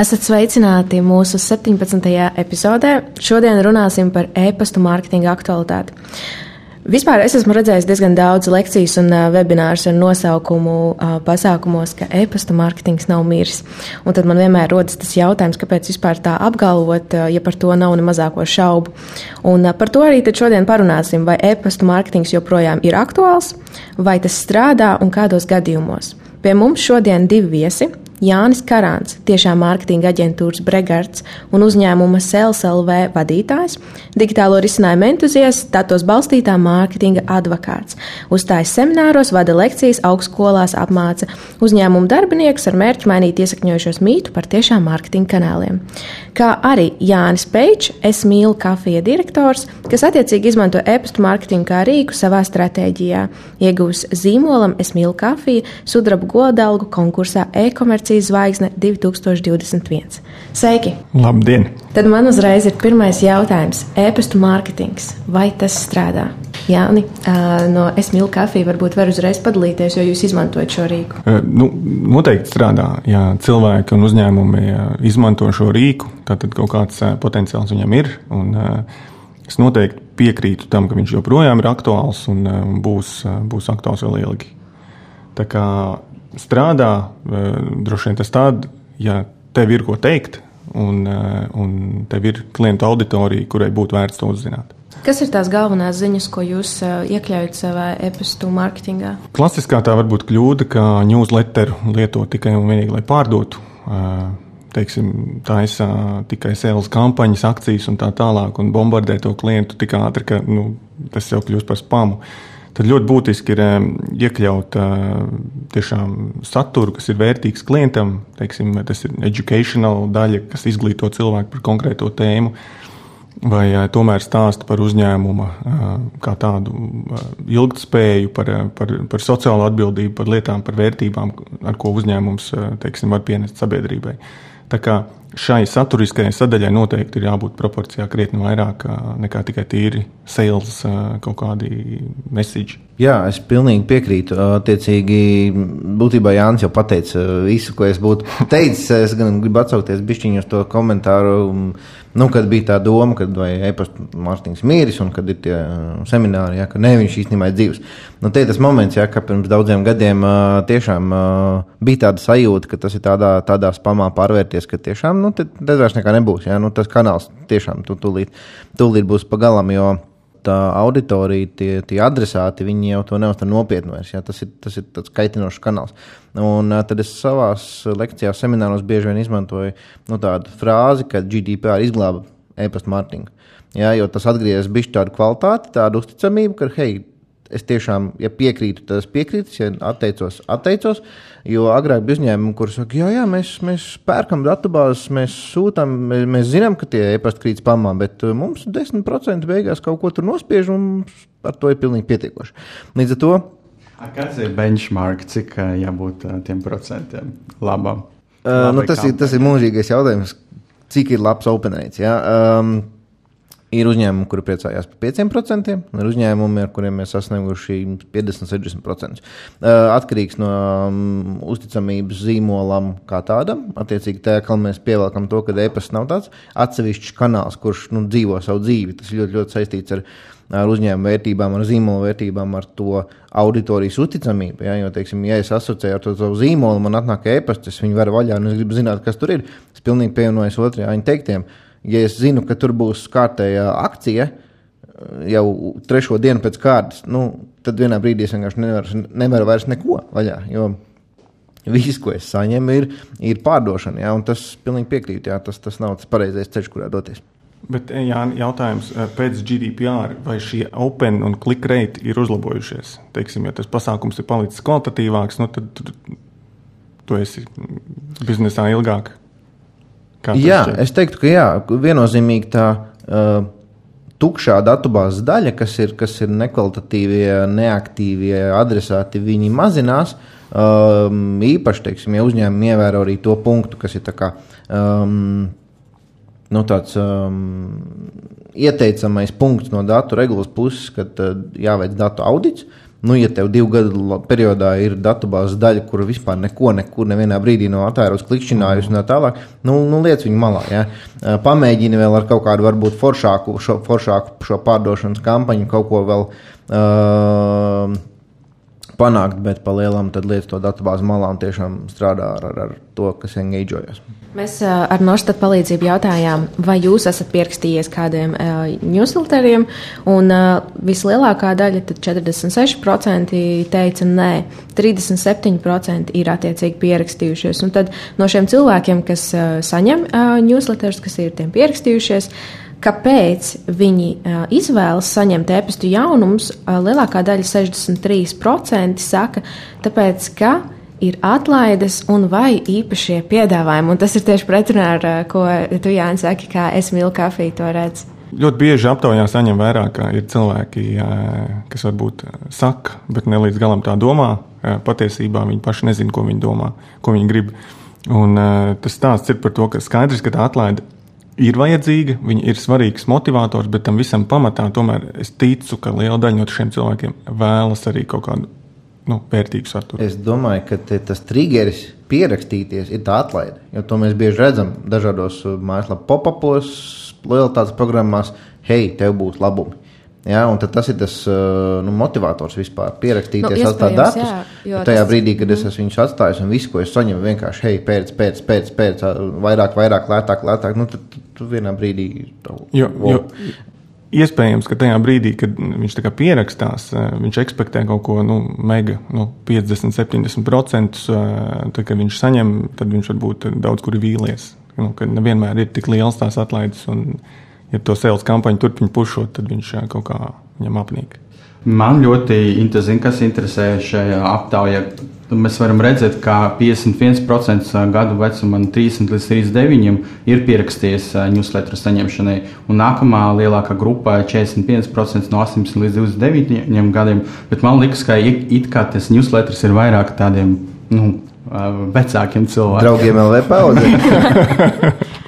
Esat sveicināti mūsu 17. epizodē. Šodien runāsim par e-pasta mārketinga aktualitāti. Vispār es esmu redzējis diezgan daudz lekcijas un webinārus ar nosaukumu pasākumos, ka e-pasta mārketings nav miris. Un tad man vienmēr rodas tas jautājums, kāpēc vispār tā apgalvot, ja par to nav ne mazāko šaubu. Un par to arī šodien parunāsim, vai e-pasta mārketings joprojām ir aktuāls, vai tas strādā un kādos gadījumos. Pie mums šodien divi viesi. Jānis Karāns, tiešām mārketinga aģentūras Bregards un uzņēmuma SLV vadītājs, digitālo risinājumu entuziasts, datos balstītā mārketinga advokāts. Uzstājas semināros, vada lekcijas, augstskolās apmāca uzņēmumu darbinieks ar mērķi mainīt iesakņojušos mītu par tiešām mārketinga kanāliem. Kā arī Jānis Peičs, es mīlu kafija direktors, kas attiecīgi izmanto e-pastu mārketingu kā rīku savā stratēģijā, ieguvis zīmolam Es mīlu kafiju, sudraba godalgu konkursā e-komercija akcijas zvaigzne 2021. Sveiki! Labdien! Tad man uzreiz ir pirmais jautājums - e-pastu mārketings. Vai tas strādā? Jāni, no Esmīla kafija varbūt var uzreiz padalīties, jo jūs izmantojat šo rīku. Nu, noteikti strādā. Ja cilvēki un uzņēmumi izmanto šo rīku, tad kaut kāds potenciāls viņam ir. Un, es noteikti piekrītu tam, ka viņš joprojām ir aktuāls un būs, būs aktuāls vēl ilgi. Tā kā strādā, eh, droši vien tas tāds, ja tev ir ko teikt, un, eh, un tev ir klientu auditorija, kurai būtu vērts to uzzināt. Kas ir tās galvenās ziņas, ko jūs eh, iekļaujat savā e-pastu mārketingā? Klasiskā tā var būt kļūda, ka newsletteru lieto tikai un vienīgi, lai pārdotu. Teiksim, taisa tikai sales kampaņas, akcijas un tā tālāk, un bombardē to klientu tik ātri, ka nu, tas jau kļūst par spamu. Uh, tad ļoti būtiski ir iekļaut tiešām saturu, kas ir vērtīgs klientam. Teiksim, tas ir educational daļa, kas izglīto cilvēku par konkrēto tēmu. Vai tomēr stāsta par uzņēmumu kā tādu ilgspēju, par, par, par sociālo atbildību, par lietām, par vērtībām, ar ko uzņēmums teiksim, var pienest sabiedrībai. Tā kā šai saturiskajai sadaļai noteikti ir jābūt proporcijā krietni vairāk nekā tikai tīri sales kaut kādi message. Jā, es pilnīgi piekrītu. Attiecīgi, būtībā Jānis jau pateica visu, ko es būtu teicis. Es gan gribu atsaukties bišķiņu uz to komentāru Nu, kad bija tā doma, ka e-pasta mārketings mīris un kad ir tie uh, semināri, ja, ka ne, viņš īstenībā ir dzīves. Nu, tie ir tas moments, ja, ka pirms daudziem gadiem uh, tiešām uh, bija tāda sajūta, ka tas ir tādā, tādā spamā pārvērties, ka tiešām nu, tad, vairs nekā nebūs. Ja, nu, tas kanāls tiešām tu, tūlīt, tūlīt būs pagalam. Jo, tā auditorija, tie, tie adresāti, viņi jau to neuztver nopietni vairs. Ja? Tas ir, tas ir tāds kaitinošs kanāls. Un tad es savā lekcijās, semināros bieži vien izmantoju nu, tādu frāzi, ka GDPR izglāba e-pasta mārketingu. Ja, jo tas atgriežas bišķi tādu kvalitāti, tādu uzticamību, ka, hei, es tiešām, ja piekrītu, tad es piekrītu, ja atteicos, atteicos. Jo agrāk bija uzņēmumi, kuriem saka, jā, jā, mēs, mēs pērkam datubāzes, mēs sūtām, mēs, mēs zinām, ka tie e-pasta krīt spamā, bet uh, mums 10% beigās kaut ko tur nospiež, un ar to ir pilnīgi pietiekoši. Līdz ar to. Kāds ir benchmark, cik uh, jābūt uh, tiem procentiem labam? Uh, nu, tas, ir, tas ir mūžīgais jautājums, cik ir labs open rates. Ja? Um, Ir uzņēmumi, kuri priecājās par 5%, un ir uzņēmumi, ar kuriem mēs sasnieguši 50, 60%. Atkarīgs no uzticamības zīmolam kā tādam. Attiecīgi, tā kā mēs pievelkam to, ka e-pasta nav tāds atsevišķs kanāls, kurš nu, dzīvo savu dzīvi. Tas ļoti, ļoti saistīts ar, ar uzņēmumu vērtībām, ar zīmolu vērtībām, ar to auditorijas uzticamību. Ja, jo, teiksim, ja es asociēju ar to savu zīmolu, man atnāk e-pasta, es viņu varu vaļā, un es gribu zināt, kas tur ir. Es pilnīgi pievienojos otrajā viņa teiktiem ja es zinu, ka tur būs kārtējā akcija jau trešo dienu pēc kārtas, nu, tad vienā brīdī es vienkārši nevaru, nevaru vairs neko vaļā. Jo Viss, ko es saņemu, ir, ir pārdošana. Jā, tas pilnīgi piekrīt. Jā, tas, tas nav tas pareizais ceļš, kurā doties. Bet, jā, jautājums pēc GDPR, vai šie open un click rate ir uzlabojušies? Teiksim, ja tas pasākums ir palicis kvalitatīvāks, nu, tad, tad tu esi biznesā ilgāk. Jā, šķiet? es teiktu, ka jā, viennozīmīgi tā. Uh, tukšā datubāzes daļa, kas ir, kas ir nekvalitatīvie, neaktīvie adresāti, viņi mazinās. Um, īpaši, teiksim, ja uzņēmumi ievēro arī to punktu, kas ir tā kā, um, nu, tāds um, ieteicamais punkts no datu regulas puses, kad uh, jāveic datu audits. Nu, ja tev divu gadu periodā ir datubāzes daļa, kura vispār neko, nekur, nevienā brīdī nav atvērus, klikšķinājusi un tā tālāk, nu, nu liec viņu malā. Ja? Pamēģini vēl ar kaut kādu varbūt foršāku šo, foršāku šo pārdošanas kampaņu, kaut ko vēl uh, panākt, bet pa lielam tad liec to datubāzi malā un tiešām strādā ar, ar, ar to, kas engaģojas. Mēs ar Norstat palīdzību jautājām, vai jūs esat pierakstījies kādiem uh, newsletteriem, un uh, vislielākā daļa, 46% teica nē, 37% ir attiecīgi pierakstījušies. Un tad no šiem cilvēkiem, kas uh, saņem uh, newsletterus, kas ir tiem pierakstījušies, kāpēc viņi uh, izvēlas saņemt e-pastu jaunumus, uh, lielākā daļa, 63%, saka, tāpēc, ka ir atlaides un vai īpašie piedāvājumi. Un tas ir tieši pretrunā ar ko tu, Jānis, saki, kā es mīlu kafiju to redzu. Ļoti bieži aptaujā saņem vērā, ka ir cilvēki, kas varbūt saka, bet ne līdz galam tā domā. Patiesībā viņi paši nezina, ko viņi domā, ko viņi grib. Un tas stāsts ir par to, ka skaidrs, ka tā atlaide ir vajadzīga, viņa ir svarīgs motivators, bet tam visam pamatā tomēr es ticu, ka liela daļa no šiem cilvēkiem vēlas arī kaut kādu nu, vērtīgu saturu. Es domāju, ka tas triggeris pierakstīties ir tā atlaide. Jo to mēs bieži redzam dažādos uh, mājaslapu pop-upos, lojalitātes programmās. Hei, tev būs labumi. Ja, tas ir tas uh, nu, motivators vispār pierakstīties, nu, atstāt datus. Jā, tajā tas... brīdī, kad es mhm. esmu viņus atstājis un visu, ko es saņemu, vienkārši hei, pēc, pēc, pēc, pēc vairāk, vairāk, lētāk, lētāk, nu, tad tu vienā brīdī. Jo, jo, Iespējams, ka tajā brīdī, kad viņš pierakstās, eh, viņš ekspektē kaut ko nu, mega, nu, 50, 70%. Eh, tad, kad viņš saņem, tad viņš varbūt daudz kur ir vīlies. Nu, kad nevienmēr ir tik liels tās atlaides, un, ja to sales kampaņu turpina pušot, tad viņš kaut kā viņam apnīk. Man ļoti interesē, kas interesē šajā aptaujā mēs varam redzēt, ka 51% gadu vecumā, no 30 līdz 39 ir pierakstījies newsletter saņemšanai, un nākamā lielākā grupā ir 45% no 18 līdz 29 gadiem. Bet man liekas, ka it kā tas newsletters ir vairāk tādiem nu, vecākiem cilvēkiem. Draugiem LV paudze.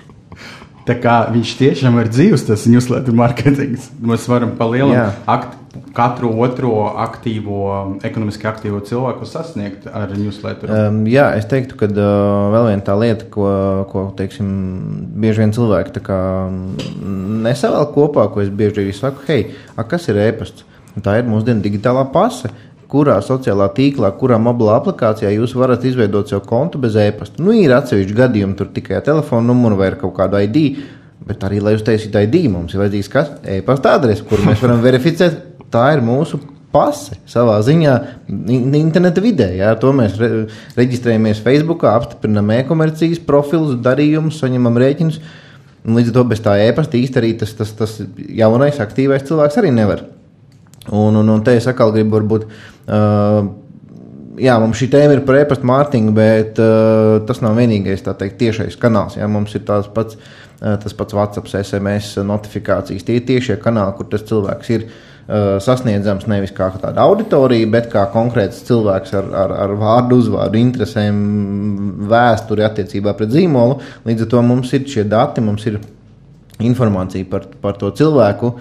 Tā kā viņš tiešām ir dzīves, tas newsletter marketings. Mēs varam palielināt katru otro aktīvo, ekonomiski aktīvo cilvēku sasniegt ar newsletter. Um, jā, es teiktu, ka uh, vēl viena tā lieta, ko, ko teiksim, bieži vien cilvēki nesavēl kopā, ko es bieži arī saku, hei, a, kas ir e-pasts? Tā ir mūsdienu digitālā pase kurā sociālā tīklā, kurā mobilā aplikācijā jūs varat izveidot sev kontu bez e-pasta. Nu, ir atsevišķi gadījumi, tur tikai telefona numuru vai kaut kādu ID, bet arī, lai uztaisītu ID, mums ir vajadzīgs? E-pasta adrese, kuru mēs varam verificēt. Tā ir mūsu pase savā ziņā interneta vidē. Jā, to mēs re, reģistrējamies Facebook, apstiprinām e-komercijas profilus, darījumus, saņemam rēķinus. Līdz ar to bez tā e-pasta īstenībā tas, tas, tas jaunais, aktīvais cilvēks arī nevar. Un, un, un te es atkal gribu varbūt. Uh, jā, mums šī tēma ir par e-pasta mārketingu, bet uh, tas nav vienīgais teikt, tiešais kanāls. Jā, mums ir tāds pats, uh, tas pats WhatsApp, SMS notifikācijas. Tie ir tiešie kanāli, kur tas cilvēks ir uh, sasniedzams nevis kā tāda auditorija, bet kā konkrēts cilvēks ar, ar, ar vārdu, uzvārdu, interesēm, vēsturi attiecībā pret zīmolu. Līdz ar to mums ir šie dati, mums ir informācija par, par to cilvēku.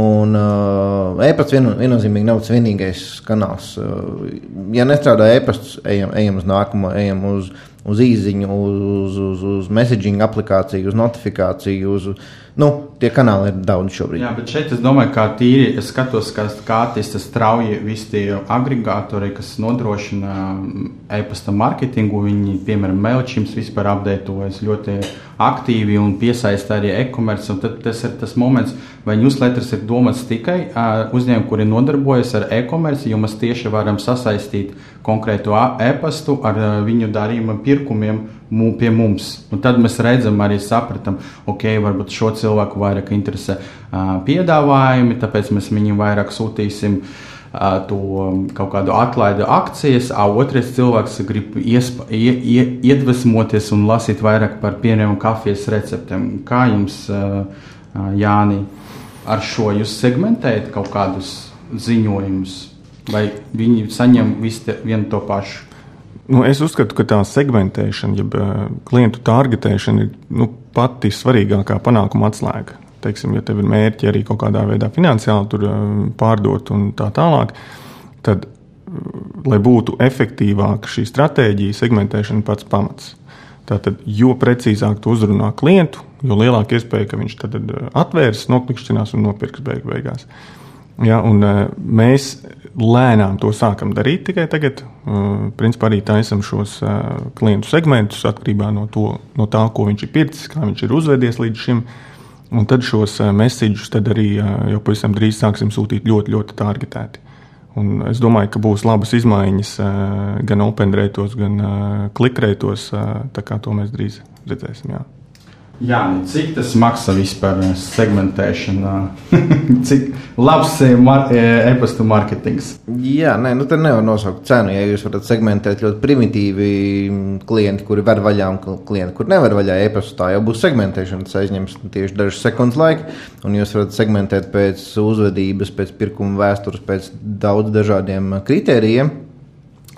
Un uh, e-pats vien, viennozīmīgi nav tas vienīgais kanāls. Uh, ja nestrādā e-pasts, ejam, ejam uz nākamo, ejam uz, uz īsiņu, uz, uz, uz messaging aplikāciju, uz notifikāciju. Uz, nu, tie kanāli ir daudz šobrīd. Jā, bet šeit es domāju, ka tīri es skatos, ka kā tas strauji visi tie agregātori, kas nodrošina e-pasta mārketingu, viņi, piemēram, Mailchims vispār apdētojas ļoti aktīvi un piesaista arī e-komerci. Tad tas ir tas moments, vai newsletters ir domāts tikai uzņēmumiem, kuri nodarbojas ar e-komerci, jo mēs tieši varam sasaistīt konkrētu e-pastu ar uh, viņu darījuma pirkumiem pie mums. Un tad mēs redzam, arī sapratam, ok, varbūt šo cilvēku vairāk interesē piedāvājumi, tāpēc mēs viņiem vairāk sūtīsim. To kaut kādu atlaidu akcijas, a otrs cilvēks grib iespa, ie, ie, iedvesmoties un lasīt vairāk par un kafijas receptēm. Kā jums, Jāni? ar šo jūs segmentējat kaut kādus ziņojumus, vai viņi saņem visu vienu to pašu? Nu, es uzskatu, ka tā segmentēšana, jeb klientu targetēšana ir nu, pati svarīgākā panākuma atslēga. Teiksim, ja tev ir mērķi arī kaut kādā veidā finansiāli tur, pārdot un tā tālāk, tad, lai būtu efektīvāka šī stratēģija, segmentēšana pats pamats. Tātad, jo precīzāk tu uzrunā klientu, jo lielāka iespēja, ka viņš tad atvērs, noklikšķinās un nopirks beig beigās. Ja, un, mēs lēnām to sākam darīt tikai tagad. Principā arī taisam šos klientu segmentus atkarībā no, to, no tā, ko viņš ir pircis, kā viņš ir uzvedies līdz šim. Un tad šos mēsīģus arī jau pavisam drīz sāksim sūtīt ļoti, ļoti targetēti. Un es domāju, ka būs labas izmaiņas gan open rētos, gan klikrētos. Tā kā to mēs drīz redzēsim. Jā. Jā, nu, cik tas maksā vispār eh, segmentēšanā? cik labs ir eh, mar eh, e-pasta mārketings? Jā, nē, nu tad nevar nosaukt cenu. Ja jūs varat segmentēt ļoti primitīvi mm, klienti, kuri var vaļā un klienti, kuri nevar vaļā e-pastu, tā jau būs segmentēšana. Tas aizņems tieši dažas sekundes laika, un jūs varat segmentēt pēc uzvedības, pēc pirkuma vēstures, pēc daudz dažādiem kritērijiem.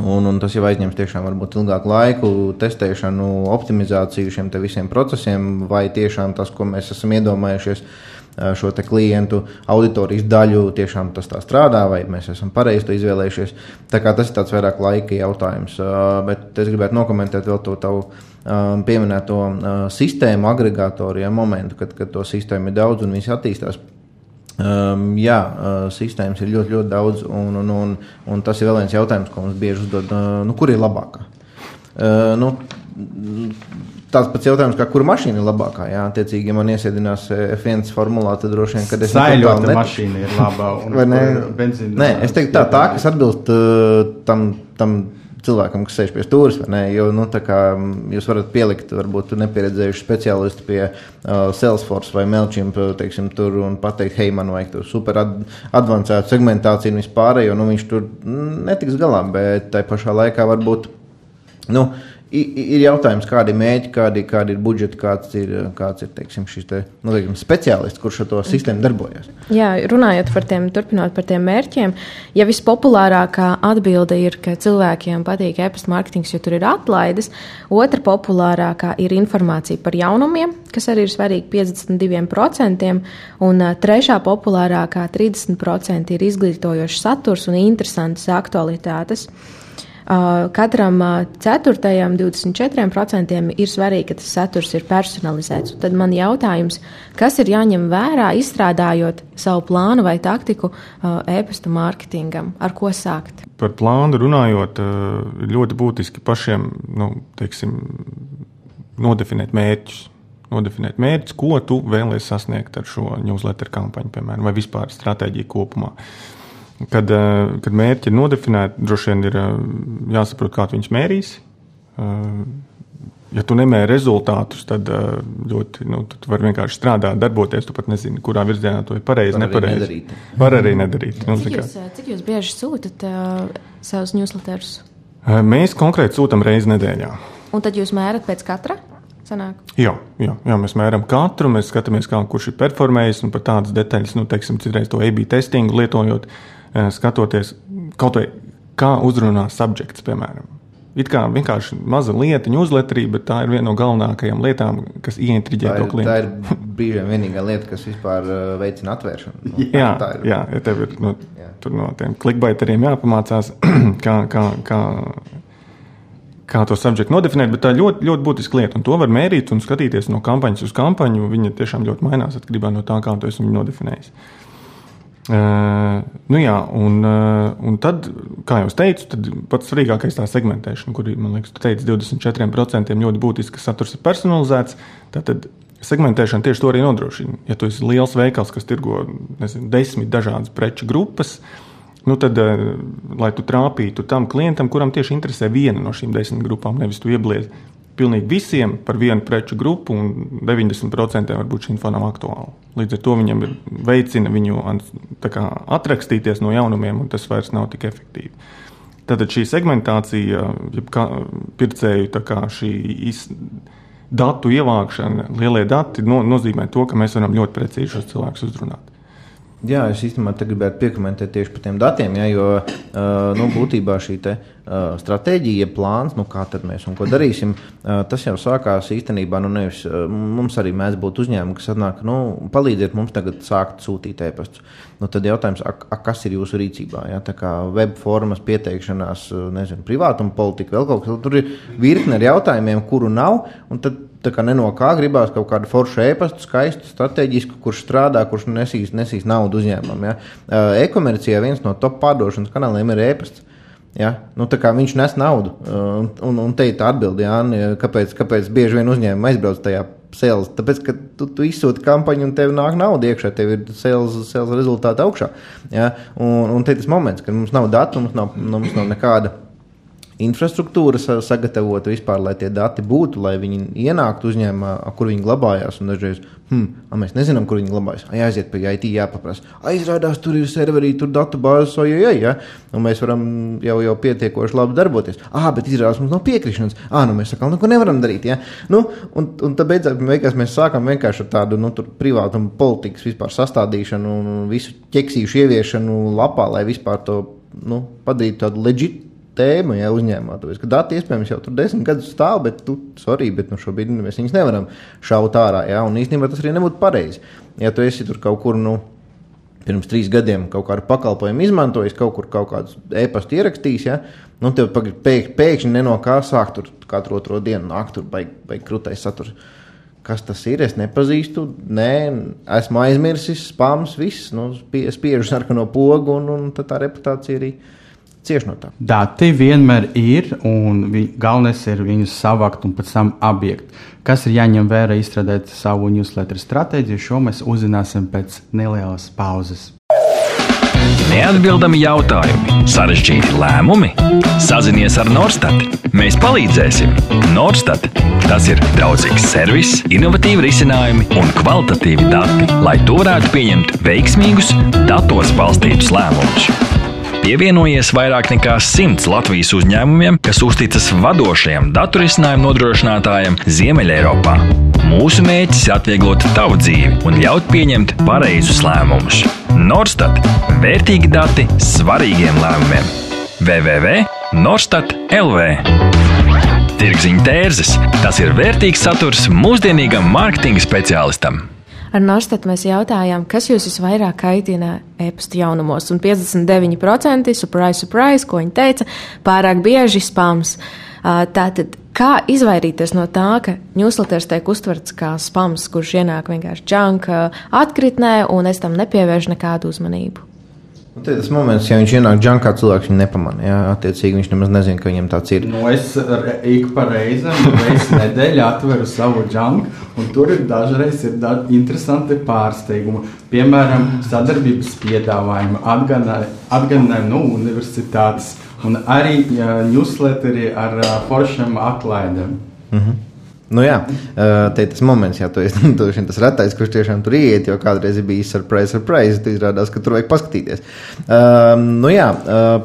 Un, un tas jau aizņems tiešām varbūt ilgāku laiku, testēšanu, optimizāciju šiem visiem procesiem, vai tiešām tas, ko mēs esam iedomājušies, šo klientu auditorijas daļu tiešām tas tā strādā, vai mēs esam pareizi to izvēlējušies. Tā kā tas ir tāds vairāk laika jautājums. Bet es gribētu nokomentēt vēl to tavu pieminēto sistēmu agregātoru ja, momentu, kad, kad to sistēmu ir daudz un viss attīstās. Um, jā, uh, sistēmas ir ļoti, ļoti daudz, un, un, un, un tas ir vēl viens jautājums, ko mums bieži uzdod. Uh, nu, kur ir labākā? Uh, nu, tāds pats jautājums, kā kura mašīna ir labākā. Jā, attiecīgi, ja man iesēdinās F1 formulā, tad droši vien, kad es saprotu, ka mašīna ir labā un ne, benzīna. Nē, es teiktu tā, tā kas atbilst uh, tam. tam cilvēkam, kas sēž pie stūres. Jo nu, jūs varat pielikt, varbūt nepieredzējuši speciālistu pie uh, Salesforce vai Melčiem teiksim, tur un pateikt, hei, man vajag tur super ad advancētu segmentāciju un vispārējo. Nu, viņš tur netiks galā, bet tai pašā laikā varbūt. Nu, ir jautājums, kādi ir mērķi, kādi, kādi ir budžeti, kāds ir, kāds ir teiksim, šis te, nu, teiksim, speciālists, kurš ar to sistēmu darbojas. Jā, runājot par tiem, turpinot par tiem mērķiem, ja vispopulārākā atbilde ir, ka cilvēkiem patīk e-pasta mārketings, jo tur ir atlaides, otra populārākā ir informācija par jaunumiem, kas arī ir svarīgi 52%, un trešā populārākā 30% ir izglītojošs saturs un interesantas aktualitātes. Katram ceturtajam, 24% ir svarīgi, ka tas saturs ir personalizēts. Tad man jautājums, kas ir jāņem vērā, izstrādājot savu plānu vai taktiku e-pasta mārketingam, ar ko sākt? Par plānu runājot, ļoti būtiski pašiem nu, teiksim, nodefinēt mērķus. Nodefinēt mērķus, ko tu vēlēsies sasniegt ar šo newsletter kampaņu, piemēram, vai vispār stratēģiju kopumā. Kad, eh, kad mērķi ir nodefinēti, droši vien ir eh, jāsaprot, kā viņus mērīs. Eh, ja tu nemēri rezultātus, tad ļoti, nu, tu vari vienkārši strādāt, darboties. Tu pat nezini, kurā virzienā to ir pareizi, nepareizi. Var arī nedarīt. Nu, cik, jūs, cik jūs bieži sūtat uh, savus newsletterus? Mēs konkrēti sūtām reizi nedēļā. Un tad jūs mērat pēc katra? Sanāk. Jā, jā, jā, mēs mēram katru, mēs skatāmies, kā kurš ir performējis un par tādas detaļas, nu, teiksim, citreiz to AB testingu lietojot. Uh, skatoties kaut vai kā uzrunā subjekts, piemēram. It kā vienkārši maza lietiņa uzletrī, bet tā ir viena no galvenākajām lietām, kas ieintriģē to klientu. Tā ir brīžiem vienīgā lieta, kas vispār veicina atvēršanu. Nu, jā, tā ir. Jā, ja tev ir no, jā. no tiem klikbaiteriem jāpamācās, kā, kā, kā, kā to subjektu nodefinēt, bet tā ir ļoti, ļoti būtiska lieta. Un to var mērīt un skatīties no kampaņas uz kampaņu. Viņa tiešām ļoti mainās atkarībā no tā, kā to esmu nodefinējis. Uh, nu jā, un, uh, un tad, kā jau teicu, pats svarīgākais ir tā segmentēšana, kur, man liekas, teica, 24% ļoti būtiski, ka saturs ir personalizēts. Tad segmentēšana tieši to arī nodrošina. Ja tu esi liels veikals, kas tirgo nezinu, desmit dažādas preču grupas, nu tad, uh, lai tu trāpītu tam klientam, kuram tieši interesē viena no šīm desmit grupām, nevis tu iebliezi pilnīgi visiem par vienu preču grupu, un 90% varbūt šī info nav aktuāla. Līdz ar to viņam ir veicina viņu kā, atrakstīties no jaunumiem, un tas vairs nav tik efektīvi. Tātad šī segmentācija, ja pircēju kā, šī iz, datu ievākšana, lielie dati no, nozīmē to, ka mēs varam ļoti precīzi šos cilvēkus uzrunāt. Jā, es īstenībā gribētu piekomentēt tieši par tiem datiem, ja, jo uh, nu, būtībā šī te, uh, stratēģija, plāns, nu, kā mēs un ko darīsim, uh, tas jau sākās īstenībā. Nu, nevis, uh, mums arī mēdz būt uzņēmumi, kas atnāk, nu, palīdziet mums tagad sākt sūtīt e-pastus. Nu, tad jautājums, a, a, kas ir jūsu rīcībā? Ja? Tā kā web formas, pieteikšanās, nezinu, privātuma politika, vēl kaut kas. Tur ir virkne ar jautājumiem, kuru nav. Tad tā kā no kā gribās kaut kādu foršu e-pastu, skaistu, strateģisku, kurš strādā, kurš nesīs, nesīs naudu uzņēmumam. Ja? E-komercijā viens no top pārdošanas kanāliem ir e-pasts. Ja? Nu, viņš nes naudu. Un, un, un te ir tā atbilde, Jānis, kāpēc, kāpēc bieži vien uzņēmumi aizbrauc tajā sales. Tāpēc, ka tu, tu izsūti kampaņu un tev nāk nauda iekšā, tev ir sales, sales rezultāti augšā. Ja? Un, un te ir tas moments, kad mums nav datu, mums nav, mums nav nekāda infrastruktūra sagatavota vispār, lai tie dati būtu, lai viņi ienāktu uzņēmumā, kur viņi glabājās. Un dažreiz hmm, mēs nezinām, kur viņi glabājas. Ai, aiziet pie IT, jāpaprasa. Aizrādās, tur ir serveri, tur datubāzes, oi, oi, ja? un mēs varam jau, jau pietiekoši labi darboties. Ah, bet izrādās mums nav piekrišanas. Ah, nu mēs sakām, neko nevaram darīt. Ja? Nu, un, un tad beigās mēs sākam vienkārši ar tādu nu, privātu un politikas vispār sastādīšanu un visu ķeksīšu ieviešanu lapā, lai vispār to nu, padarītu tādu leģitīvu tēma ja, uzņēmumā. Tāpēc, ka dati iespējams jau tur desmit gadus stāv, bet, tu, sorry, bet nu, šobrīd mēs viņus nevaram šaut ārā. Ja, un īstenībā tas arī nebūtu pareizi. Ja tu esi tur kaut kur. Nu, Pirms trīs gadiem kaut kādu pakalpojumu izmantojis, kaut kur kaut kādus e-pastu ierakstījis, ja? nu, tev pēk, pēkšņi ne no kā sākt tur katru otro dienu nākt tur baigi baig krūtais saturs. Kas tas ir? Es nepazīstu, nē, esmu aizmirsis, spāmas, viss, nu, spiežu sarkano pogu, un, un tā reputācija arī ir cieši no tā. Dati vienmēr ir, un vi, galvenais ir viņus savākt un pēc tam abiegt. Kas ir jāņem vērā, izstrādājot savu newsletter stratēģiju, šo mēs uzzināsim pēc nelielas pauzes. Neatbildami jautājumi, sarežģīti lēmumi. Sazinies ar Norstat. Mēs palīdzēsim. Norstat tas ir draudzīgs servis, innovatīvi risinājumi un kvalitatīvi dati, lai tu varētu pieņemt veiksmīgus, datos balstītus lēmumus. Pievienojies vairāk nekā simts Latvijas uzņēmumiem, kas uzticas vadošajam datorisinājumu nodrošinātājam Ziemeļeiropā. Mūsu mērķis ir atvieglot tavu dzīvi un ļaut pieņemt pareizus lēmumus. Norstat - vērtīgi dati svarīgiem lēmumiem. www.norstat.lv Tirziņa tērzes - tas ir vērtīgs saturs mūsdienīgam mārketinga speciālistam. Ar Norstat mēs jautājām, kas jūs visvairāk kaitina e-pasta jaunumos, un 59% surprise, surprise, ko viņi teica, pārāk bieži spams. Tātad, kā izvairīties no tā, ka newsletters tiek uztverts kā spams, kurš ienāk vienkārši džanka atkritnē, un es tam nepievēršu nekādu uzmanību? Nu, tas moments, ja viņš ienāk džungļā, cilvēks viņu nepamanā. Jā, attiecīgi viņš nemaz nezina, ka viņam tāds ir. Nu, es ik pa reizēm, reizes nedēļā atveru savu džungļu, un tur ir dažreiz ir da interesanti pārsteigumi. Piemēram, sadarbības piedāvājumi, atgādinājumi no universitātes un arī ja, newsletteri ar uh, foršiem atlaidēm. Mm -hmm. Nu, jā, te ir tas moments, ja tu esi tas retais, kurš tiešām tur iet, jo kādreiz ir bijis surprise, surprise. Tad izrādās, ka tur vajag paskatīties. Uh, nu, jā,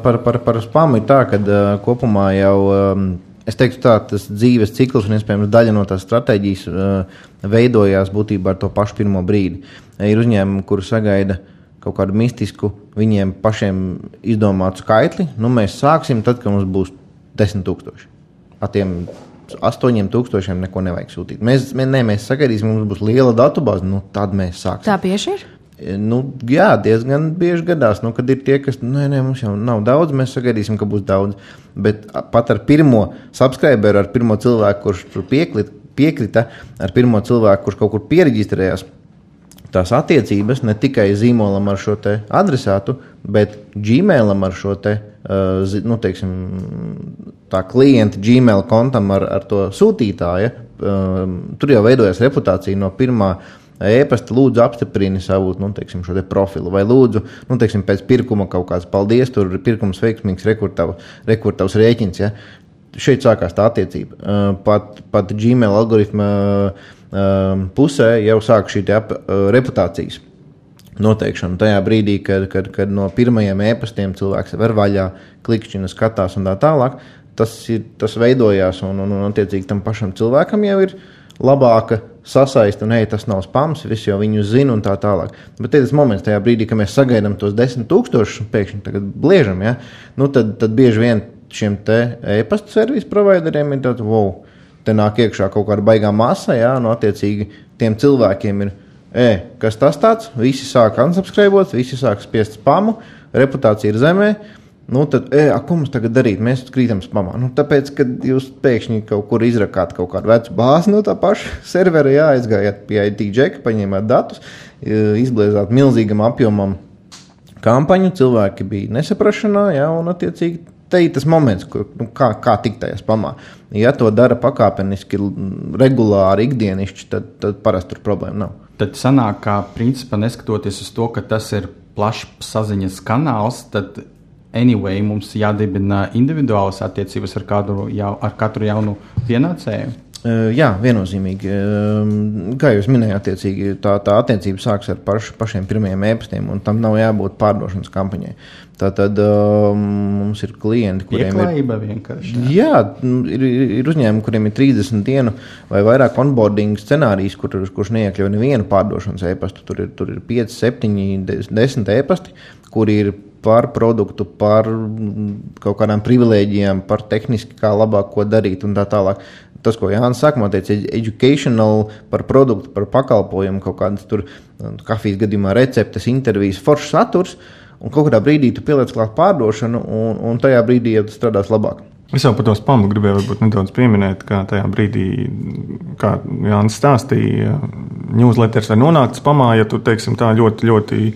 par, par, par spāmu ir tā, ka uh, kopumā jau. Um, Es teiktu, tā tas dzīves cikls un iespējams daļa no tās stratēģijas uh, veidojās būtībā ar to pašu pirmo brīdi. Ir uzņēmumi, kuri sagaida kaut kādu mistisku, viņiem pašiem izdomātu skaitli. Nu, mēs sāksim tad, kad mums būs desmit tūkstoši. Ar tiem 8000 neko nevajag sūtīt. Mēs, ne, mēs sagaidīsim, mums būs liela datubāze, nu, tad mēs sāksim. Tā bieži ir. E, nu, jā, diezgan bieži gadās, nu, kad ir tie, kas, nu, nē, mums jau nav daudz, mēs sagaidīsim, ka būs daudz. Bet pat ar pirmo subscriberu, ar pirmo cilvēku, kurš tur piekrita, ar pirmo cilvēku, kurš kaut kur pieregistrējās, tās attiecības ne tikai zīmolam ar šo adresātu, bet Gmailam ar šo uh, nu, teiksim, tā klienta Gmail kontam ar, ar to sūtītāju. Uh, tur jau veidojas reputācija no pirmā. E-pasta lūdzu apstiprini savu nu, teiksim, profilu, vai lūdzu, nu, teiksim, pēc pirkuma kaut kāds paldies, tur ir pirkums veiksmīgs, rekurtavs rēķins. Ja? Šeit sākās tā attiecība. Uh, pat, pat Gmail algoritma uh, um, pusē jau sāk šī ap, reputācijas noteikšana. Tajā brīdī, kad, kad, kad no pirmajiem e-pastiem cilvēks var vaļā, klikšķina, skatās un tā tālāk, tas, ir, tas veidojās un, un, un attiecīgi tam pašam cilvēkam jau ir labāka sasaist, un ej, tas nav spams, visi jau viņu zina un tā tālāk. Bet tas moments, tajā brīdī, kad mēs sagaidām tos desmit tūkstošus un pēkšņi bliežam, ja, nu tad, tad bieži vien šiem e-pasta servisu provideriem ir tāds, wow, te nāk iekšā kaut kāda baigā masa, ja, no attiecīgi tiem cilvēkiem ir, e, kas tas tāds, visi sāk unsubscribot, visi sāk spiest spamu, reputācija ir zemē, Nu, tad, e, a, ko mums tagad darīt? Mēs krītam spamā. Nu, tāpēc, kad jūs pēkšņi kaut kur izrakāt kaut kādu vecu bāzi no tā paša servera, jā, aizgājāt pie IT džeka, paņēmāt datus, izbliezāt milzīgam apjomam kampaņu, cilvēki bija nesaprašanā, jā, un attiecīgi te ir tas moments, kur, nu, kā, kā tikt tajā spamā. Ja to dara pakāpeniski, regulāri, ikdienišķi, tad, tad parasti tur problēma nav. Tad sanāk, ka principā neskatoties uz to, ka tas ir plašs saziņas kanāls, tad anyway, mums jādibina individuālas attiecības ar, kādu, jau, ar katru jaunu pienācēju. Jā, viennozīmīgi. Kā jūs minējāt, tā, tā attiecība sākas ar paš, pašiem pirmajiem ēpastiem, un tam nav jābūt pārdošanas kampaņai. Tātad uh, mums ir klienti, kuriem Pieklājība ir. Jā, ir, ir uzņēmumi, kuriem ir 30 dienu vai vairāk onboarding scenārijs, kur, kurš neiekļauj nevienu pārdošanas e-pastu. Tur ir, tur ir 5, 7, 10 e-pasti, kuri ir par produktu, par kaut kādām privilēģijām, par tehniski kā labāk ko darīt un tā tālāk. Tas, ko Jānis sākumā teica, ir educational par produktu, par pakalpojumu, kaut kādas tur kafijas gadījumā receptes, intervijas, foršs saturs. Un kaut kādā brīdī tu pieliec klāt pārdošanu, un, un tajā brīdī jau tas strādās labāk. Es jau par to spāmu gribēju nedaudz pieminēt, ka tajā brīdī, kā Jānis stāstīja, newsletters var nonākt spamā, ja tu teiksim, tā ļoti, ļoti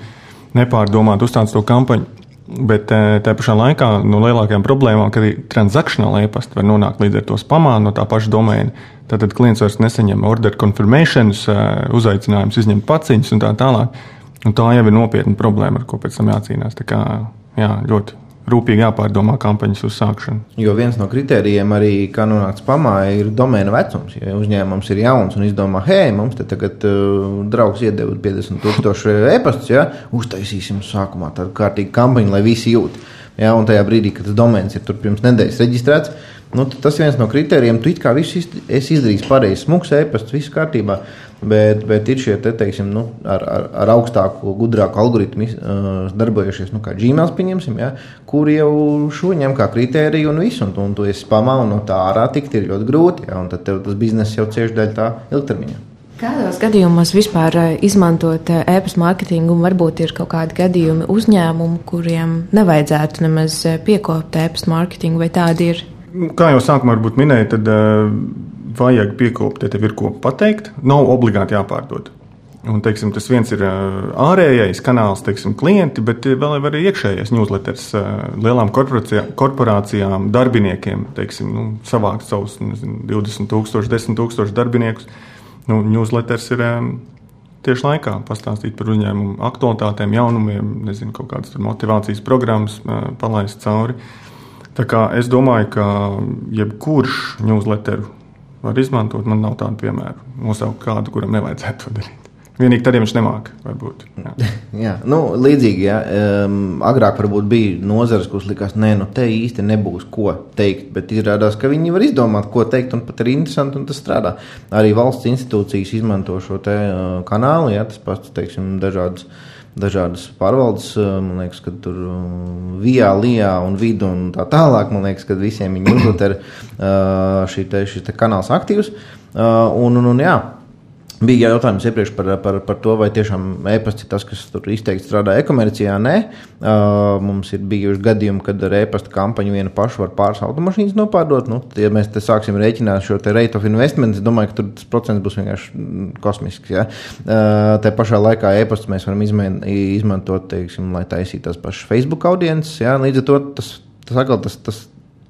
nepārdomāt uzstāst to kampaņu. Bet eh, tajā pašā laikā no lielākajām problēmām, kad transakcionāla e-pasta var nonākt līdz ar to spamā no tā paša domēna, tad, tad klients vairs nesaņem order confirmations, eh, uzaicinājumus izņemt paciņus un tā tālāk. Un tā jau ir nopietna problēma, ar ko pēc tam jācīnās. Tā kā jā, ļoti rūpīgi jāpārdomā kampaņas uzsākšana. Jo viens no kritērijiem arī, kā nonākt spamā, ir domēna vecums. Ja uzņēmums ir jauns un izdomā, hei, mums te tagad uh, draugs iedeva 50,000 e-pastus, ja, uztaisīsim sākumā tādu kārtīgu kampaņu, lai visi jūt. Ja, un tajā brīdī, kad tas domēns ir tur pirms nedēļas reģistrēts, nu, tas ir viens no kritērijiem. Tu it kā visu esi izdarījis pareizi, smūgs e-pasts, viss kārtībā. Bet, bet ir šie te, teiksim, nu, ar, ar, ar augstāku, gudrāku algoritmu uh, darbojušies, nu, kā Gmail, pieņemsim, ja, kur jau šo ņem kā kritēriju un visu, un, un tu esi pamā, un no tā ārā tikt ir ļoti grūti, ja, un tad tev tas bizness jau cieši dēļ tā ilgtermiņā. Kādos gadījumos vispār e-pasta e mārketingu, un varbūt ir kaut kādi gadījumi uzņēmumu, kuriem nevajadzētu nemaz piekopt e-pasta mārketingu, vai tādi ir? Kā jau sākumā minēju, tad uh, vajag piekopt, ja tev ir ko pateikt, nav obligāti jāpārdod. Un, teiksim, tas viens ir ārējais kanāls, teiksim, klienti, bet vēl ir arī iekšējais newsletters lielām korporācijām, darbiniekiem, teiksim, nu, savākt savus nezinu, 20, 000, 10 000 darbiniekus. Nu, newsletters ir tieši laikā pastāstīt par uzņēmumu aktualitātēm, jaunumiem, nezinu, kaut kādas motivācijas programmas palaist cauri. Tā kā es domāju, ka jebkurš newsletteru var izmantot. Man nav tādu piemēru. Nosaukt kādu, kuram nevajadzētu to darīt. Vienīgi tad, ja viņš nemāca, varbūt. Jā, jā nu, līdzīgi. Jā. Um, agrāk varbūt bija nozares, kuras likās, nē, nu te īsti nebūs ko teikt, bet izrādās, ka viņi var izdomāt, ko teikt, un pat ir interesanti, un tas strādā. Arī valsts institūcijas izmanto šo te, uh, kanālu, jā, tas pats, teiksim, dažādas. Dažādas pārvaldes, man liekas, ka tur vijā, lijā un vidu un tā tālāk. Man liekas, ka visiem viņi uzlūk ir šī te, šī te kanāls aktīvs. Un, un, un jā, Bija jautājums iepriekš par, par, par to, vai tiešām e-pasta ir tas, kas tur izteikti strādā e-komercijā. Nē, uh, mums ir bijuši gadījumi, kad ar e-pasta kampaņu vienu pašu var pāris automašīnas nopārdot. Nu, ja mēs sāksim rēķināt šo rate of investment, es domāju, ka tur tas procents būs vienkārši kosmisks. Ja? Uh, tā pašā laikā e-pastu mēs varam izmain, izmantot, teiksim, lai taisītu tās pašas Facebook audiences. Ja? Līdz ar to tas, tas, tas, tas,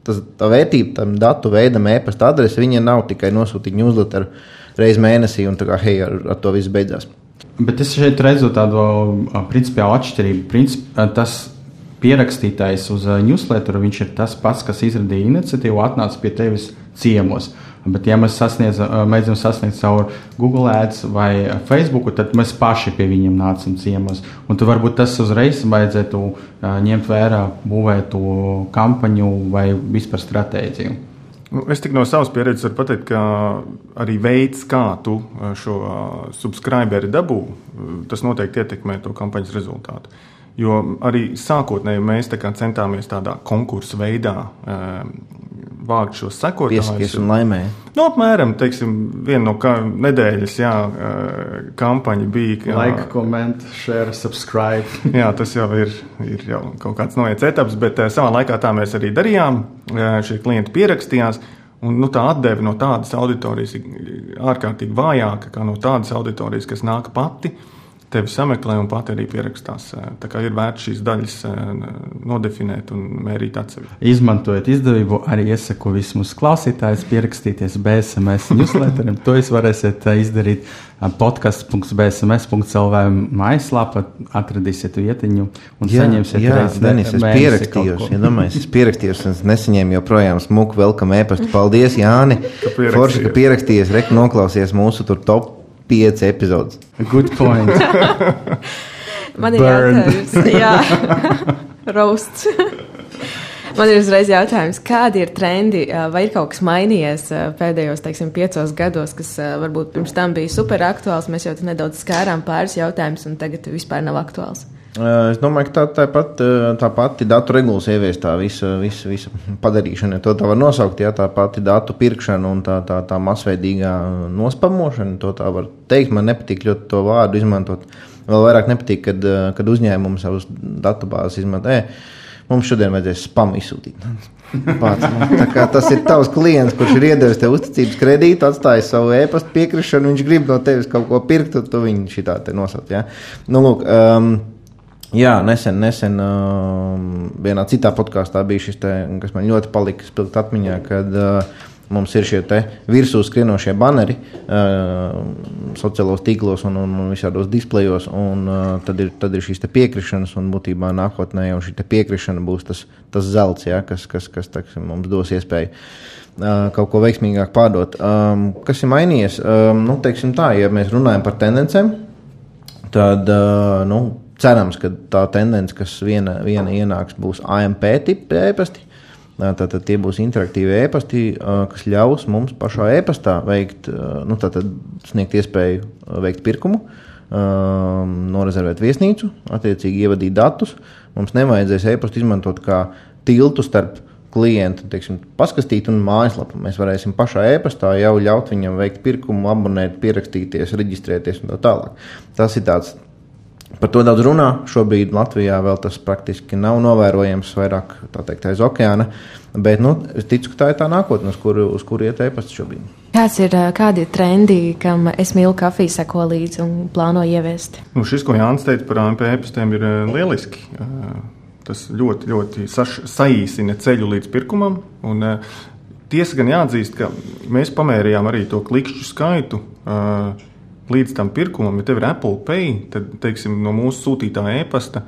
tas, tā vērtība tam datu veidam, e-pasta adrese, viņa nav tikai nosūtīt newsletteru reizes mēnesī, un tā kā hei, ar, ar to viss beidzās. Bet es šeit redzu tādu principiālu atšķirību. Princip, tas pierakstītais uz newsletteru, viņš ir tas pats, kas izradīja iniciatīvu, atnāca pie tevis ciemos. Bet, ja mēs mēģinām sasniegt caur Google Ads vai Facebook, tad mēs paši pie viņiem nācam ciemos. Un tad varbūt tas uzreiz vajadzētu ņemt vērā, būvēt to kampaņu vai vispār stratēģiju. Nu, es tik no savas pieredzes varu pateikt, ka arī veids, kā tu šo subscriberi dabū, tas noteikti ietekmē to kampaņas rezultātu. Jo arī sākotnēji mēs tā centāmies tādā konkursu veidā vākt šos sekotājus. Piesakies un laimē. Nu, apmēram, teiksim, viena no kā, nedēļas jā, kampaņa bija. Like, comment, share, subscribe. jā, tas jau ir, ir jau kaut kāds noiets etaps, bet savā laikā tā mēs arī darījām. Šie klienti pierakstījās. Un, nu, tā atdeve no tādas auditorijas ir ārkārtīgi vājāka nekā no tādas auditorijas, kas nāk pati. Uh, tevi sameklē un pat arī pierakstās. Tā kā ir vērts šīs daļas nodefinēt un mērīt atsevišķi. Izmantojot izdevību, arī iesaku visus mūsu klausītājus pierakstīties BSMS newsletterim. to jūs varēsiet izdarīt podkāsts.bsms.lv mājaslapā. Atradīsiet vietiņu un jā, saņemsiet jā, Denis, es pierakstījos. Ja domāju, es pierakstījos un es nesaņēmu joprojām smuku welcome e-pastu. Paldies, Jāni! Forši, ka pierakstījies, rek noklausies mūsu tur top pieci epizodes. Good point. Man ir jautājums, jā, roasts. Man ir uzreiz jautājums, kādi ir trendi, vai ir kaut kas mainījies pēdējos, teiksim, piecos gados, kas varbūt pirms tam bija super aktuāls. Mēs jau nedaudz skārām pāris jautājumus, un tagad vispār nav aktuāls. Es domāju, ka tā, tā, pat, tā pati datu regulas ieviestā visa, visa, visa padarīšana, ja to tā var nosaukt, ja tā pati datu pirkšana un tā, tā, tā masveidīgā nospamošana, to tā var teikt. Man nepatīk ļoti to vārdu izmantot. Vēl vairāk nepatīk, kad, kad uzņēmumi savus datubāzes izmanto. E, mums šodien vajadzēs spam izsūtīt. Pats, nu, tas ir tavs klients, kurš ir iedevis tev uzticības kredītu, atstājis savu e-pasta piekrišanu, viņš grib no tevis kaut ko pirkt, tad tu viņu šitā te nosauc. Ja? Nu, lūk, um, Jā, nesen, nesen uh, vienā citā podkāstā bija šis, te, kas man ļoti palika spilgt atmiņā, kad uh, mums ir šie virsū skrienošie banneri uh, sociālos tīklos un, un, un visādos displejos, un uh, tad, ir, tad ir šīs piekrišanas, un būtībā nākotnē jau šī piekrišana būs tas, tas zelts, ja, kas, kas, kas teksim, mums dos iespēju. Uh, kaut ko veiksmīgāk pārdot. Um, kas ir mainījies? Um, nu, tā, ja mēs runājam par tendencēm, tad uh, nu, cerams, ka tā tendence, kas viena, viena ienāks, būs AMP tipa e-pasti. Tātad tie būs interaktīvi e-pasti, kas ļaus mums pašā e-pastā veikt, nu, sniegt iespēju veikt pirkumu, norezervēt viesnīcu, attiecīgi ievadīt datus. Mums nevajadzēs e-pastu izmantot kā tiltu starp klientu, teiksim, paskatīt un mājaslapu. Mēs varēsim pašā e-pastā jau ļaut viņam veikt pirkumu, abonēt, pierakstīties, reģistrēties un tā tālāk. Tas ir tāds Par to daudz runā. Šobrīd Latvijā vēl tas praktiski nav novērojams vairāk teikt, aiz okeāna. Bet nu, es ticu, ka tā ir tā nākotne, uz kuru, uz kuru iet e-pasta šobrīd. Kāds ir, kādi ir trendi, kam es mīlu kafiju, seko līdzi un plāno ieviest? Nu, šis, ko Jānis teica par AMP e-pastiem, ir lieliski. Tas ļoti, ļoti saš, saīsina ceļu līdz pirkumam. Un, tiesa gan jāatzīst, ka mēs pamērījām arī to klikšķu skaitu līdz tam pirkumam, ja tev ir Apple Pay, tad teiksim, no mūsu sūtītā e-pasta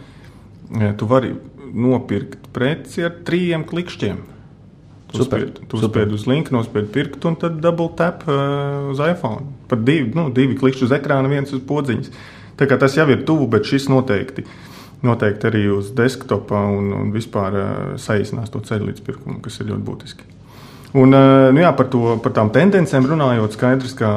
tu vari nopirkt preci ar trījiem klikšķiem. Tu uzspied uz linku, nospied pirkt, un tad double tap uh, uz iPhone. Pat divi, nu, divi klikšķi uz ekrāna, viens uz podziņas. Tā kā tas jau ir tuvu, bet šis noteikti, noteikti arī uz desktopa un, un vispār uh, saīsinās to ceļu līdz pirkumam, kas ir ļoti būtiski. Un, uh, nu jā, par, to, par tām tendencēm runājot, skaidrs, ka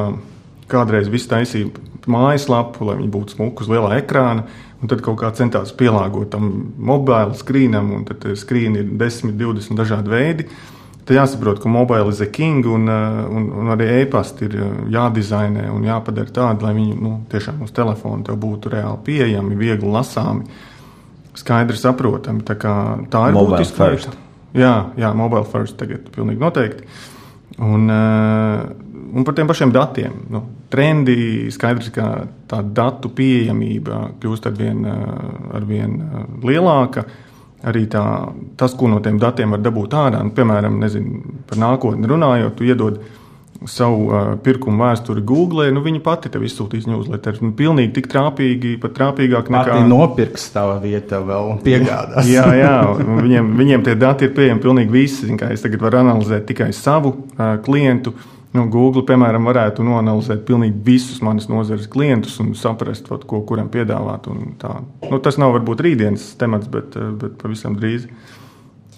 kādreiz viss taisīja mājaslapu, lai viņi būtu smuki uz lielā ekrāna. Un tad kaut kā centās pielāgot tam mobīlam skrīnam, un tad skrīni ir 10, 20 dažādi veidi. Tad jāsaprot, ka mobīle ir king, un, uh, un, un arī e-pasta ir uh, jādizainē un jāpadara tādi, lai viņi nu, tiešām uz telefona būtu reāli pieejami, viegli lasāmi, skaidri saprotami. Tā, tā ir mobile būtiska lieta. Jā, jā, mobile first tagad pilnīgi noteikti. Un, uh, un par tiem pašiem datiem. Nu, trendi skaidrs, ka tā datu pieejamība kļūst ar vien, ar vien lielāka. Arī tā, tas, ko no tiem datiem var dabūt ārā, nu, piemēram, nezinu, par nākotni runājot, tu iedod savu uh, pirkumu vēsturi Google, nu viņi pati tev izsūtīs newsletter. Nu, pilnīgi tik trāpīgi, pat trāpīgāk nekā. Pati nopirks tava vieta vēl un piegādās. jā, jā, viņiem, viņiem tie dati ir pieejami pilnīgi visi. Es tagad varu analizēt tikai savu uh, klientu. Uh, Nu, Google, piemēram, varētu noanalizēt pilnīgi visus manas nozares klientus un saprast, vat, ko kuram piedāvāt. Nu, tas nav varbūt rītdienas temats, bet, bet pavisam drīz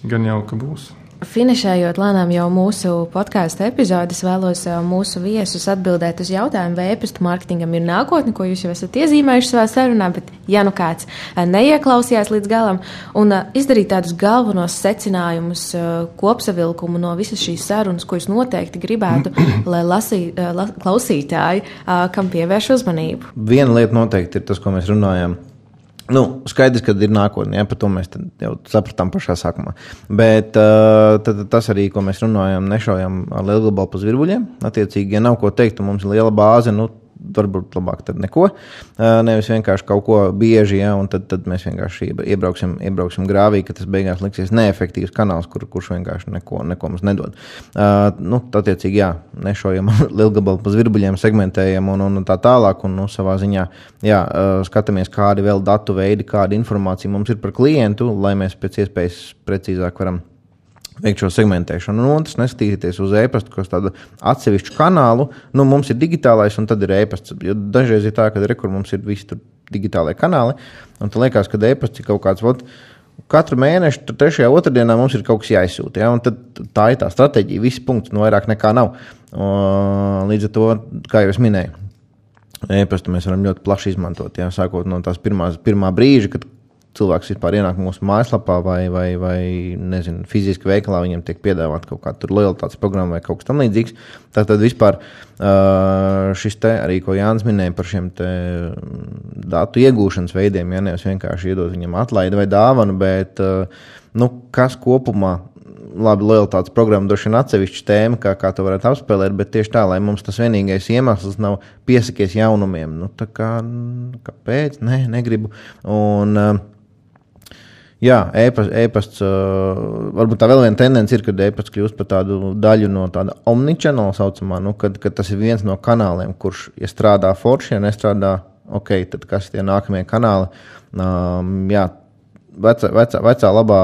gan jau ka būs. Finišējot lēnām jau mūsu podkāstu epizodus, vēlos mūsu viesus atbildēt uz jautājumu, vai e-pasta mārketingam ir nākotne, ko jūs jau esat iezīmējuši savā sarunā, bet ja nu kāds neieklausījās līdz galam, un izdarīt tādus galvenos secinājumus, kopsavilkumu no visas šīs sarunas, ko jūs noteikti gribētu, lai lasī, la, klausītāji, kam pievērš uzmanību. Viena lieta noteikti ir tas, ko mēs runājam Nu, skaidrs, ka ir nākotnē, ja, par to mēs jau sapratām pašā sākumā. Bet uh, tad, tas arī, ko mēs runājam, nešaujam ar lielu gabalu pa zvirbuļiem. Attiecīgi, ja nav ko teikt, mums ir liela bāze, nu, varbūt labāk tad neko. Nevis vienkārši kaut ko bieži, ja, un tad, tad mēs vienkārši iebrauksim, iebrauksim grāvī, ka tas beigās liksies neefektīvs kanāls, kur, kurš vienkārši neko, neko mums nedod. Uh, nu, attiecīgi, jā, nešojam lielu gabalu pa zvirbuļiem, segmentējam un, un tā tālāk, un nu, savā ziņā jā, uh, skatāmies, kādi vēl datu veidi, kāda informācija mums ir par klientu, lai mēs pēc iespējas precīzāk varam veikt šo segmentēšanu. Nu, un tas neskatīties uz e-pastu, kas tādu atsevišķu kanālu, nu, mums ir digitālais un tad ir e-pasts. Dažreiz ir tā, ka rekur mums ir visi digitālai kanāli, un tad liekas, ka e-pasts ir kaut kāds. Vot, Katru mēnešu, trešajā otrdienā mums ir kaut kas jāizsūta. Ja? Tā ir tā stratēģija. Visi punkti no nu, vairāk nekā nav. Līdz ar to, kā jau es minēju, e-pastu mēs varam ļoti plaši izmantot. Ja? Sākot no tās pirmās, pirmā brīža, kad cilvēks vispār ienāk mūsu mājaslapā vai, vai, vai nezinu, fiziski veikalā, viņam tiek piedāvāta kaut kāda lojalitātes programma vai kaut kas tamlīdzīgs. Tātad vispār šis te arī, ko Jānis minēja par šiem datu iegūšanas veidiem, ja nevis vienkārši iedot viņam atlaidi vai dāvanu, bet nu, kas kopumā labi, lojalitātes programma droši vien atsevišķa tēma, kā, kā to varētu apspēlēt, bet tieši tā, lai mums tas vienīgais iemesls nav piesakies jaunumiem. Nu, kā, kāpēc? Nē, negribu. Un, uh, Jā, e-pasts, uh, varbūt tā vēl viena tendence ir, kad e-pasts kļūst par tādu daļu no tāda omnichannel saucamā, nu, kad, kad tas ir viens no kanāliem, kurš, ja strādā forši, ja nestrādā, ok, tad kas ir tie nākamie kanāli. Um, jā, vecā, vecā, vecā labā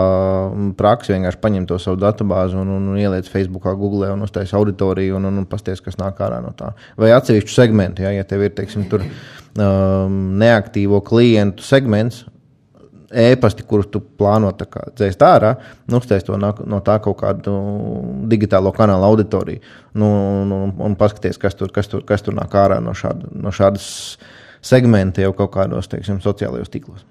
praksa vienkārši paņem to savu datubāzi un, un, un ieliec Facebook, Google un uztaisīs auditoriju un, un, un pasties, kas nāk ārā no tā. Vai atsevišķu segmentu, ja, ja tev ir teiksim, tur, um, neaktīvo klientu segments, e-pasti, kurus tu plāno dzēst ārā, nu, uztaisīt to no tā kaut kādu digitālo kanālu auditoriju nu, nu, un paskaties, kas tur, kas, tur, kas tur nāk ārā no, šāda, no šādas segmenta jau kaut kādos teiksim, sociālajos tīklos.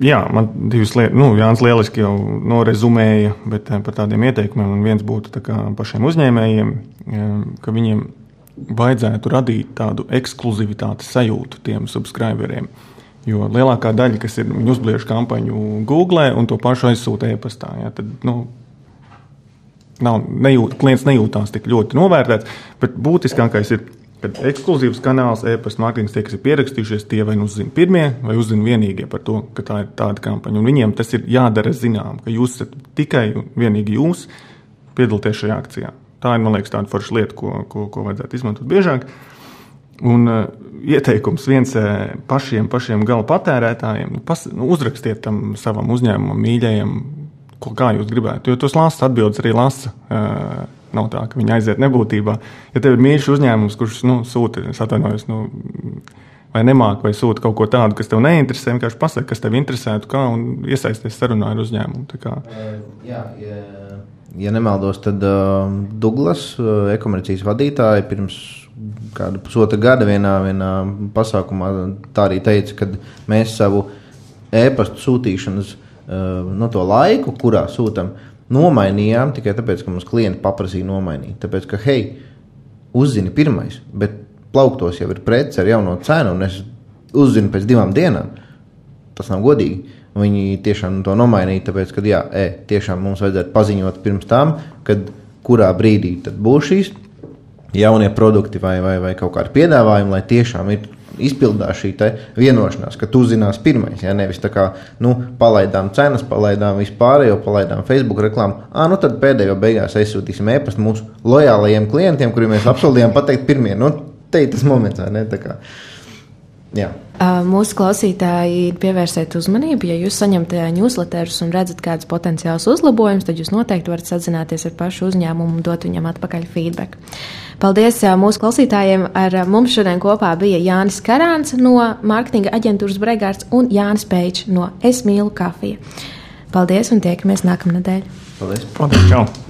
Jā, man divas lietas, nu, Jānis Lieliski jau norezumēja, bet eh, par tādiem ieteikumiem. Un viens būtu pašiem uzņēmējiem, eh, ka viņiem vajadzētu radīt tādu ekskluzivitātes sajūtu tiem subscriberiem. Uh, Jo lielākā daļa, kas ir uzbliežu kampaņu Google un to pašu aizsūta e-pastā, ja, tad nu, nav, nejūt, klients nejūtās tik ļoti novērtēts. Bet būtiskākais ir, ka ekskluzīvs kanāls, e-pasta mārketings, tie, kas ir pierakstījušies, tie vai nu uzzina pirmie, vai uzzina vienīgie par to, ka tā ir tāda kampaņa. Un viņiem tas ir jādara zinām, ka jūs esat tikai un vienīgi jūs piedalāties šajā akcijā. Tā ir, man liekas, tāda forša lieta, ko, ko, ko vajadzētu izmantot biežāk. Un, uh, ieteikums viens uh, pašiem, pašiem gala patērētājiem nu, pas, nu, uzrakstiet tam savam uzņēmumam, mīļajam, ko, kā jūs gribētu. Jo tos lasa atbildes arī lasa. Uh, nav tā, ka viņi aiziet nebūtībā. Ja tev ir mīļš uzņēmums, kurš nu, sūta, atvainojos, nu, vai nemāki, vai sūta kaut ko tādu, kas tev neinteresē, vienkārši pasaki, kas tev interesētu, kā un iesaisties sarunā ar uzņēmumu. Jā, ja, ja nemaldos, tad uh, Douglas, uh, e-komercijas vadītāja, pirms kādu pusotru gadu vienā, vienā pasākumā tā arī teica, ka mēs savu e-pastu sūtīšanas uh, no to laiku, kurā sūtām, nomainījām tikai tāpēc, ka mums klienti paprasīja nomainīt. Tāpēc, ka, hei, uzzini pirmais, bet plauktos jau ir prece ar jauno cenu, un es uzzinu pēc divām dienām. Tas nav godīgi. Viņi tiešām to nomainīja, tāpēc, ka, jā, e, tiešām mums vajadzētu paziņot pirms tam, kad kurā brīdī būs šīs jaunie produkti vai, vai, vai kaut kādi piedāvājumi, lai tiešām ir izpildās šī vienošanās, ka tu zinās pirmais. Ja nevis tā kā nu, palaidām cenas, palaidām vispārējo, palaidām Facebook reklāmu. Ah, nu tad pēdējo beigās aizsūtīsim e-pastu mūsu lojālajiem klientiem, kuriem mēs apsolījām pateikt pirmie. Nu, te ir tas moments, vai ne? Jā. Mūsu klausītāji pievērsiet uzmanību, ja jūs saņemat newsletterus un redzat kādus potenciālus uzlabojumus, tad jūs noteikti varat sazināties ar pašu uzņēmumu un dot viņam atpakaļ feedback. Paldies mūsu klausītājiem! Ar mums šodien kopā bija Jānis Karāns no mārketinga aģentūras Bregārds un Jānis Peičs no Es mīlu kafiju. Paldies un tiekamies nākamnedēļ! Paldies! Paldies! Čau!